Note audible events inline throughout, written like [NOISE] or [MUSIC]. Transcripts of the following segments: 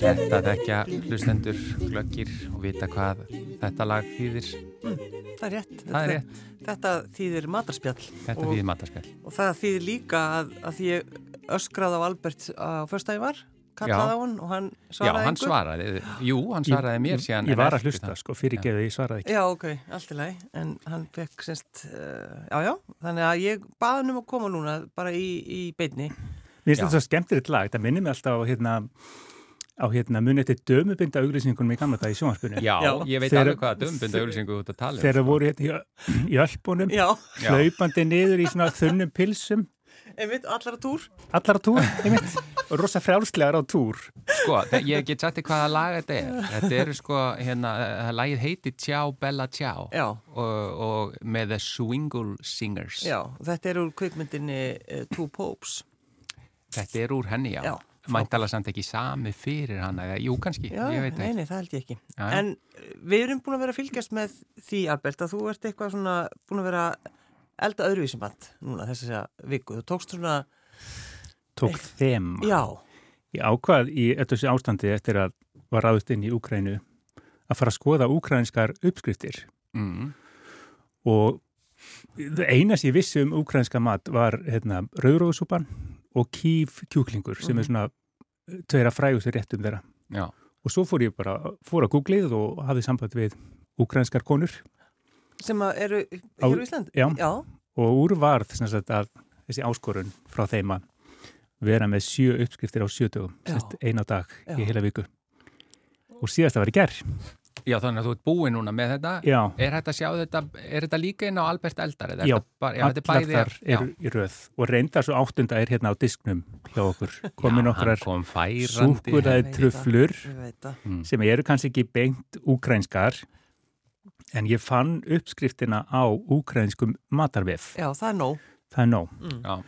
Þetta þekkja hlustendur glöggir og vita hvað þetta lag þýðir. Það er rétt. Það er rétt. Þetta þýðir matarspjall. Þetta og, þýðir matarspjall. Og það þýðir líka að, að því ég öskraði á Albert á förstæði var, kallaði á hann og hann svaraði Já, hann engu. svaraði. Jú, hann svaraði mér síðan. Ég var að hlusta, sko, fyrir geðu, ég svaraði ekki. Já, ok, allt í lagi, en hann fekk semst, uh, já, já, þannig að ég baði hann um að koma núna bara í, í beinni. Mér finnst þetta svo skemmtilegt lag, það minnir mig alltaf á hérna, á hérna munið til dömubinda auglýsingunum í gamla dag í sjónvarspunni. Já, Já. ég veit alveg hvað dömbunda auðlýsingu út að tala um. Þegar það voru hérna í, Já. hlaupandi niður í svona þunnum pilsum, einmitt, allar að túr. allar á túr, einmitt, og rosa frjálslegar á túr. Sko, ég get sagt þér hvaða lag þetta er. Þetta eru sko, hérna, uh, lagið heiti Tjá Bella Tjá Já, og, og með The Swingle Singers. já, þetta er úr kvikmyndinni uh, Two Popes. Þetta er úr henni, já. Já. Mæntala samt ekki sami fyrir hana, eða, jú kannski, Já, ég veit ekki. nei, það held ég ekki. Já, já. En uh, við erum búin að vera að fylgjast með því, Albert, að þú ert eitthvað svona búin að vera elda öðruvísum band núna þess að segja viku. Þú tókst svona, Tók þeim. já, Ég ákvað í öllu þessu ástandi eftir að var ráðust inn í Úkrænu að fara að skoða úkrænskar uppskriftir Mm. og eina sem ég vissi um úkrænska mat var hérna, rauðróðsúpan og kýf kjúklingur sem er svona eh, tveira frægustu réttum þeirra. Já, og svo fór ég bara, fór að googlið og hafði samband við úkrænskar konur. Sem að eru hér á Ísland. já. Já, og úr varð sem sagt, að þessi áskorun frá þeim að vera með sjö uppskriftir á sjötugum á dag Já. í heila viku. Og síðast að vera í gerð já þannig að þú ert búin núna með þetta. Já, Er þetta sjá þetta, er þetta líka inn á Albert Eldar? eða er Já, þetta bara, já, þetta er allar þar eru í röð og reyndar svo áttunda er hérna á disknum hjá okkur komin já, okkar kom veit trufflur. Mm. sem eru kannski ekki beint úkrænskar en ég fann uppskriftina á úkrænskum matarvef. Já, það er nóg. Það er nóg. Mm. Já,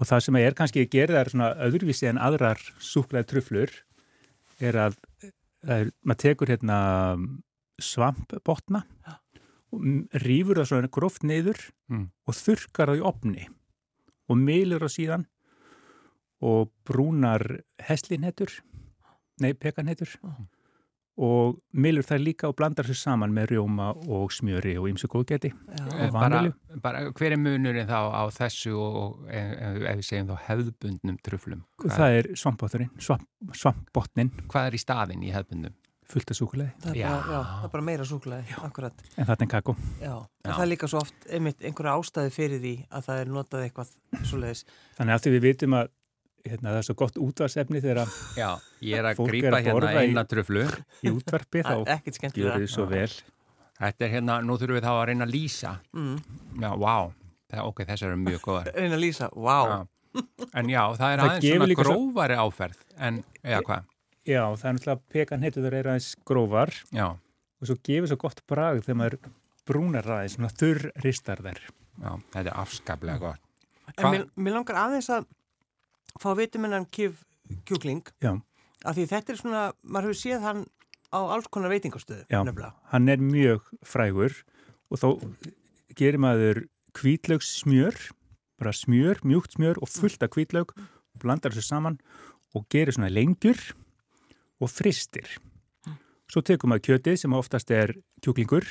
Og það sem er kannski að gera það svona öðruvísi en aðrar súklaði trufflur er að er, maður tekur hérna svampbotna og rífur það svona gróft niður Mm. og þurkar það í opni og mylur það síðan og brúnar heslinhettur, nei pekanhettur Mm. Og mylur það líka og blandar sér saman með rjóma og smjöri og ýmsu góðgæti. Eh, bara, bara hver er munurinn þá á þessu og, og ef, ef við segjum þá hefðbundnum truflum? Hvað, Það er svampbotnin, svamp, svampbotnin, hvað er í staðin í hefðbundum? fullt af súkuleði, Það er, Já. bara, já, það er bara meira akkurat. en þetta er kakó. Já. Já. En það er líka svo oft einmitt einhverja ástæði fyrir því að það er notað eitthvað svoleiðis. Þannig að því við vitum að hérna, það er svo gott útvarsefni þegar að Já, ég er að Fólk er grípa að hérna borða í- eina truflu. í útvarpi Það þá er ekkert gjör þið svo vel. Þetta er hérna, nú þurfum við þá að reyna að lýsa. Mm. Já, vá, það, ok, þessar eru mjög góðar. [LAUGHS] Reyna að lýsa, vá. Já. En já, það er Það aðeins svona líka svo- grófari áferð en, eða hvað? Já, það er náttúrulega pekan heitur þeir eru aðeins grófar Já, og svo gefur svo gott bragð þegar maður brúnar aðeins, svona þurr ristar þær. já, þetta er afskaplega gott. En mér, mér langar aðeins að fá með hann kif kjúkling. Já. Af því þetta er svona, maður hefur séð hann á alls konar veitingastöðu, Já. Hann er mjög frægur og þá gerir maður kvítlaugs smjör, bara smjör, mjúkt smjör og fullt af kvítlaug, blandar þessu saman og gerir svona lengjur og fristir. Svo tekur maður kjötið sem oftast er kjúklingur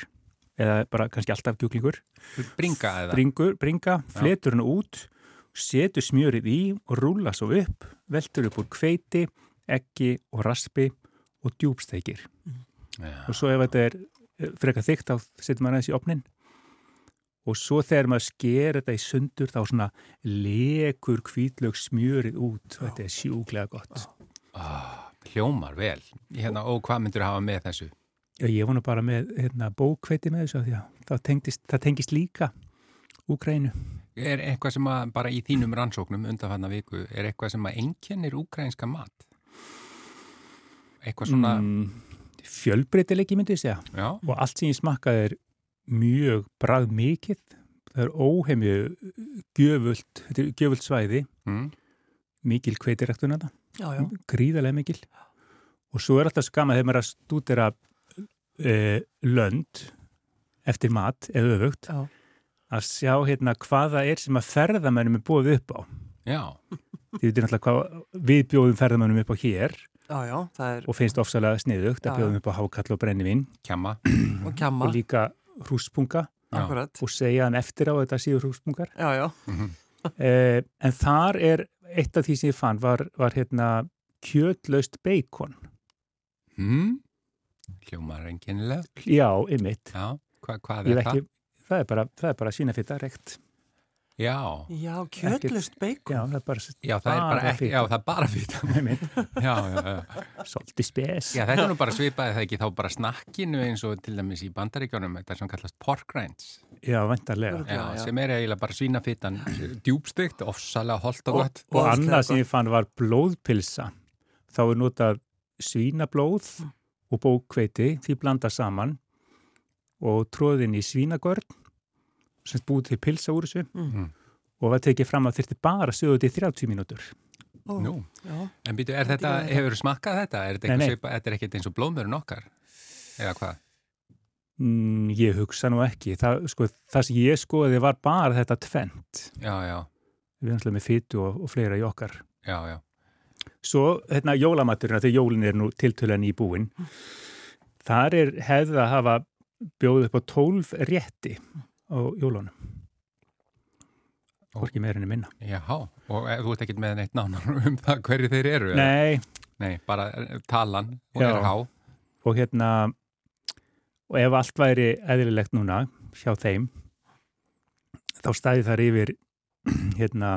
eða bara kannski alltaf kjúklingur Bringa eða? bringur, bringa, fletur hann út setur smjörið í og rúla svo upp, veltur upp úr kveiti eggi og raspi og djúbsteikir Já. og svo ef þetta er frekar þykkt þá setur maður aðeins í opnin og svo þegar maður sker þetta í sundur þá svona lekur kvítlög smjörið út og þetta er sjúklega gott Ah, hljómar vel. Hérna, og hvað myndur hafa með þessu? Já, ég vona bara með hérna, bókveiti með þessu að það tengist, það tengist líka Úgrænu. Er eitthvað sem að, bara í þínum rannsóknum undanfanna viku, er eitthvað sem að einkennir úkrænska mat? Eitthvað svona, Mm, fjölbreytileiki myndi ég segja já, og allt sem ég smakkaði er mjög brað mikið það er óheimju gjöfult, þetta er gjöfult svæði, Mm. mikil kveitiræktun þetta, Já, já. gríðarlega mikil. Og svo er alltaf skama þegar maður er að stúdera e, lönd eftir mat eða öfugt, Já, að sjá hérna hvað það er sem að ferðamennum er búið upp á. Já, Því þetta er náttúrulega hvað við bjóðum ferðamennum upp á hér já, já, það er og finnst ofsalega sniðugt að bjóðum upp á hákall og brennivinn kjama. [CLEARS THROAT] og og líka hrúspunga og segja hann eftir á að þetta séu hrúspungar. Já, já, Mhm. [LAUGHS] Eh, en þar er eitt af því sem ég fann var, var hérna kjötlaust beikon. Mm. Hljómar enginlega. Já, ymmit. Já, Hva, hvað Ég er er það? Það er bara, það er bara sína fyrir rekt. Já, já, kjötlust beikon. Já, það er bara, já, það er bara Bara ekki, fita. já, það er bara fýta. ymmit, [LAUGHS] Já, já, já. svolítið spes. Já, þetta er nú bara svipaði það ekki þá bara snakkinu eins og til dæmis í bandaríkjónum, þetta er sem kallast pork rinds. Já, vendarlega. Já, sem er eiginlega bara svínafittan djúbstygt, ofsalega holt og Og- gott. Og Ógeðslega annað sem ég fann var blóðpilsa. Þá er notað svínablóð og bókveiti, því blanda saman og tróðin í svínagörn, sem búið til pilsa úr þessu Mm. og var tekið fram að þyrfti bara sögðu þetta í 30 mínútur. Ó, Nú, Já, en býtu, er þetta, Þetta- hefur smakkað þetta? Er þetta, Nei, eitthvað nei. svipa, þetta er ekkert eins og blóðmörun okkar? Eða hvað? Mm, ég hugsa nú ekki. Það, sko, það sem ég skoði var bara þetta tvent. Já, já, Við alltaf með fytu og, og fleira í okkar. já, já. Svo, hérna, jólamaturinn, þegar jólin er nú tiltölan í búin, þar er hefð að hafa bjóð upp á 12 rétti á jólunum. Hvorki meirinni minna. Jáhá, og e, þú ert ekkert með neitt nánar [LAUGHS] um það hverju þeir eru? eða? Nei, Nei, bara eh, talan og er há. og hérna, og ef allt væri eðlilegt núna hjá þeim, þá stæði þar yfir, [CLEARS THROAT] hérna,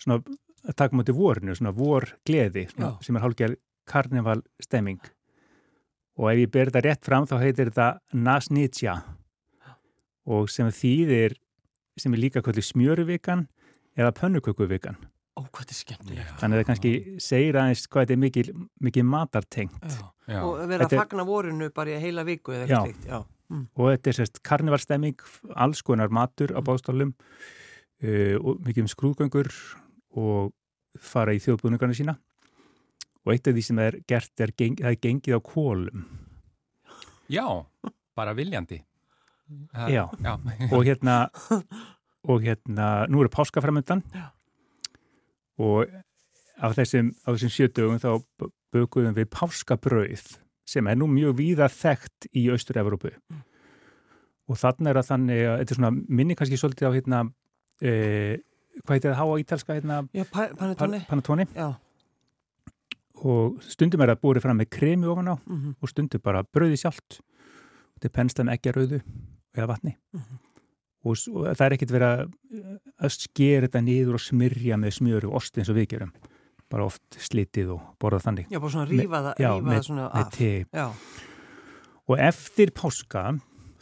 svona, að taka mútið vorinu, svona vor gleði, svona, sem er hálfgerð karneval stemming. Og ef ég ber þetta rétt fram, þá heitir þetta Nasnitja og sem þýðir, sem er líka kvöldi smjöruvikan eða pönnukökuvikan. ó, hvað þetta er skemmtilegt. Þannig að það kannski segir aðeins hvað þetta er mikil, mikil matartengt. Já. Já, Og vera að fagna vorinu bara í heila viku eða eitthvað slíkt. Já. Mm. og þetta er sérst karnivalstemming, alls konar matur á bástálum uh, og mikið um skrúðgöngur og fara í þjóðbúningarna sína og eitt af því sem er gert er, geng, það er gengið á kólum já bara viljandi. Já. já. og hérna og hérna, nú eru páskaframöndan. Og á þessum, á þessum sjötugum þá bökuðum við páskabrauð sem er nú mjög víða þekkt í Austur-Európu og þannig er að þannig að þetta er svona minni kannski svolítið á hérna e, hvað heitir það há á ítalska hérna? Já, pa panettone. Já. og stundum er það búið fram með kremi ofan á Mm og stundum bara brauði sjálft. Þetta er pensla með eggjarauðu eða vatni Mhm. og, s- og það er ekkert verið að, að skera þetta niður og smyrja með smjöru og ost eins og við gerum bara oft slitið og borðað þannig Já, bara svona rífa það, já, rífa það svona með af. Já, og eftir páska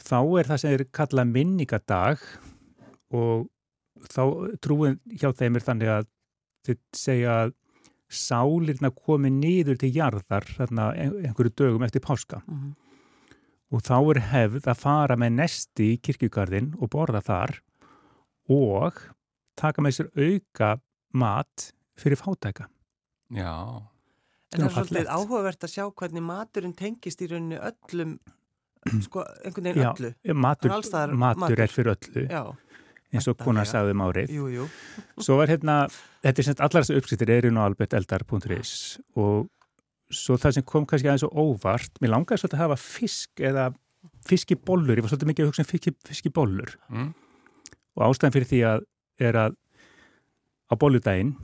þá er það sem er kallað minningadag og þá trúin hjá þeim er þannig að þau segja að sálirna komi niður til jarðar þarna ein- einhverju dögum eftir páska mhm. Og þá er hefð að fara með nesti í kirkjugarðin og borða þar og taka með sér auka mat fyrir fátæka. Já, En það er svolítið áhugavert að sjá hvernig maturinn tengist í rauninni öllum, [CLEARS THROAT] sko, einhvern veginn Já, öllu. Matur, alls staðar matur, matur. er fyrir öllu, Já, eins og konar væntanlega. sagði um árið. jú, jú. Svo var hérna, þetta er semst allar þessu uppskriftir eru nú alberteldar.is og svo það sem kom kannski aðeins og óvart, mér langaði svolítið að hafa fisk eða fiskibollur, ég var svolítið mikið að hugsa um fiski, fiskibollur mm. og ástæðan fyrir því að er að á bolludaginn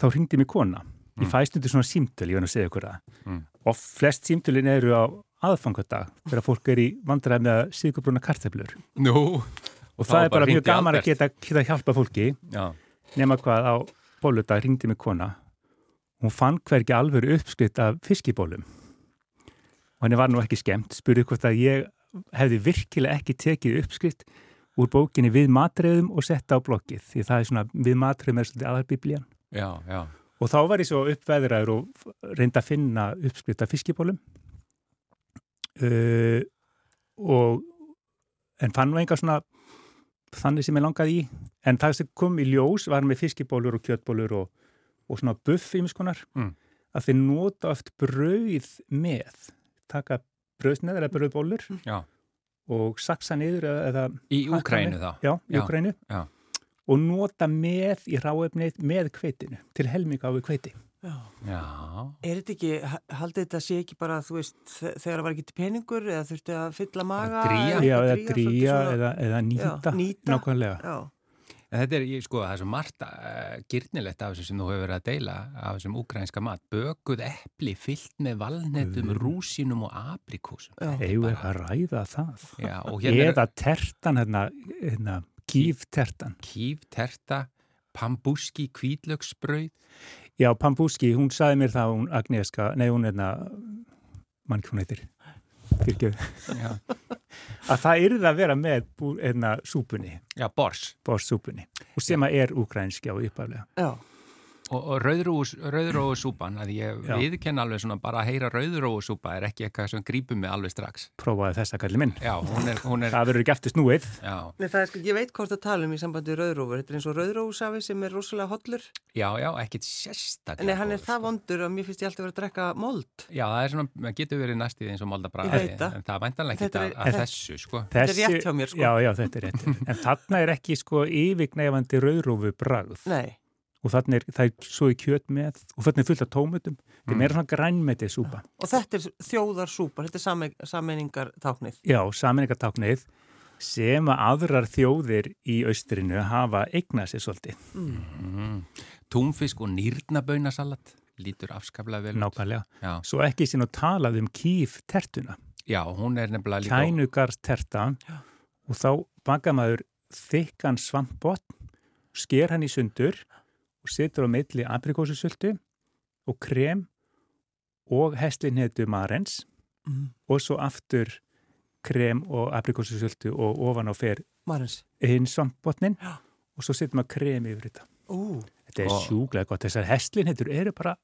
þá ringdi mér kona. Ég Mm. fæst undir svona símtöl, ég verð að segja ykkur það. Mm. Og flest símtölin eru á aðfangadag þegar fólk er í vandræði með síðgubrúna karteflur. Nú, Og það er bara mjög gaman að geta, geta hjálpa fólki já, nema hvað á bóludag ringdi mig kona hún fann hvergi alvöru uppskritt af fiskibólum og henni var nú ekki skemmt spurði hvort að ég hefði virkilega ekki tekið uppskritt úr bókinni við matreðum og setta á bloggið því það er svona við matreðum er svolítið aðalbiblían. Já, já. og þá var ég svo uppveðraður og reyndi að finna uppskritt af fiskibólum uh, og en fann nú enga svona þannig sem ég langaði í. En það sem kom í ljós var með fiskibólur og kjötbólur og, og svona buff ímiskonar Mm. að þeir nota oft brauð með taka brauðsneður eða brauðbólur Já. og saksa niður eða, eða Í með. þá. já, í Já, Úkrænu já. og nota með í ráefnið með kveitinu til helminga á við kveiti Já. Já. Er þetta ekki, ha- haldið þetta sé ekki bara, þú veist, þe- þegar það var ekki til peningur eða þurfti að fylla maga? eða já, eða dríja eða, eða nýta, nýta. nákvæmlega Já, En þetta er, ég- sko, það er svo margt uh, gyrnilegt af þessu sem þú hefur verið að deila af þessum úkrænska mat. Bökuð epli fyllt með valnetum, Guð. rúsínum og eigum við að ræða það Já, hérna eða tertan hérna, hérna kýftertan kýf, terta, pambúski, kvítlöksbrauð. já, Pambúski, hún saði mér það hún Agneska, nei hún hérna mann hún heitir að það yrði að vera með bú- hérna, súpunni, já bors. borsúpunni og sem að er úkrænski á uppaflega já, Og, og rauðrófusúpan, að ég Já. viðkenn alveg svona bara að heyra rauðrófusúpa er ekki eitthvað sem grípum mig alveg strax. prófaði þessa kalli minn Já, hún er, hún er, það verður ekki eftir snúið já, Nei, það er sko, ég veit hvort að tala um í sambandi við rauðrófur. Þetta er eins og rauðrófusafi sem er rosalega hollur. já, já, ekkit sérstaklega. Nei, hann er það sko. vondur að mér finnst ég alltaf verið að drekka mold. Já, það er svona, það getur verið næstíð eins og molda Ég veit það. Að, að og þarna er, það er svo í kjöt með og þarna er fullt af tómutum þetta er Mm. meira svona grænmetið súpa og þetta er þjóðarsúpa, þetta er same, sameiningar táknið. já, saminningatáknið sem að aðrar þjóðir í austrinu hafa eignað sér svolítið. Mm. Túnfisk og nýrnabaunasalat lítur afskaplega vel nákvæmlega, Já, svo ekki sín og talað um kýf tertuna, já, hún er nefnilega líka kænugars terta og þá baka maður þykkan svampbott sker hann í sundur og setur á milli aprikósusöldu og krem og heslinhetu marens Mm. og svo aftur krem og aprikósusöldu og ofan á fer Marins. hinn svampbotnin Já. og svo setur maður krem yfir þetta. Ú, Þetta er Og- sjúglega gott. Þessar hestlinhetur eru bara,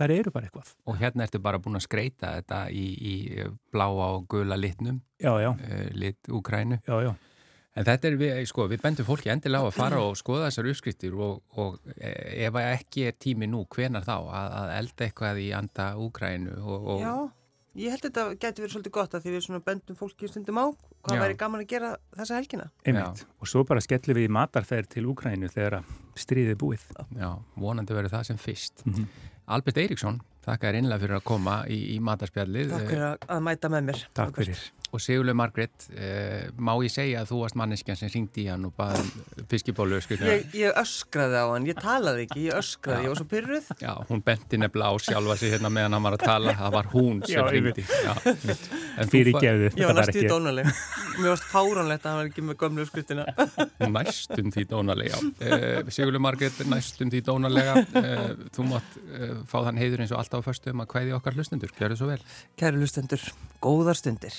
það eru bara eitthvað. og hérna ertu bara búin að skreita þetta í, í bláa og gula litnum, Já, já, uh, lit Úkrænu. já, já. En þetta er, við, sko, við bendum fólki endilega á að fara og skoða þessar uppskriftir og, og eh, ef ekki er tími nú, hvenar þá að, að elda eitthvað í anda og já, ég held þetta getur verið svolítið gott að því við svona bendum fólki stundum á hvað Já. væri gaman að gera þessa helgina. Einmitt. Og svo bara skellum við í matarferð til Úkrænu þegar að stríðið er búið. já, vonandi verður það sem fyrst. Mhm. Albert Eiríksson, þakka þér innlega fyrir að koma í, í matarspjallið. Takk fyrir að, að mæta með mér. Takk fyrir. Og Sigurlega Margrét, eh, má ég segja að þú varst manneskjan sem ringdi í hann og baði um fiskibólu, skrifna. Ég, ég öskraði á hann, ég talaði ekki, ég öskraði, Já. ég var svo pyrruð. Já, hún benti nefnilega á sjálfa sig hérna meðan hann var að tala, það var hún sem Já, ringdi. Já, En þú Fyrir fa- gefðu. Ég var næstu í dónaleg. Mér varst fáránlegt að hann var ekki með gömlu skriftina. Næstum því dónalega. Uh, Sigurlega Margrét, næstum því dónalega. Uh, þú mátt uh, fá þann heiður eins og alltaf á föstum að kvæði okkar hlustendur. Gjör svo vel. Kæru lustendur, góðar stundir.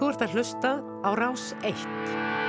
Þú ert að hlusta á Rás 1.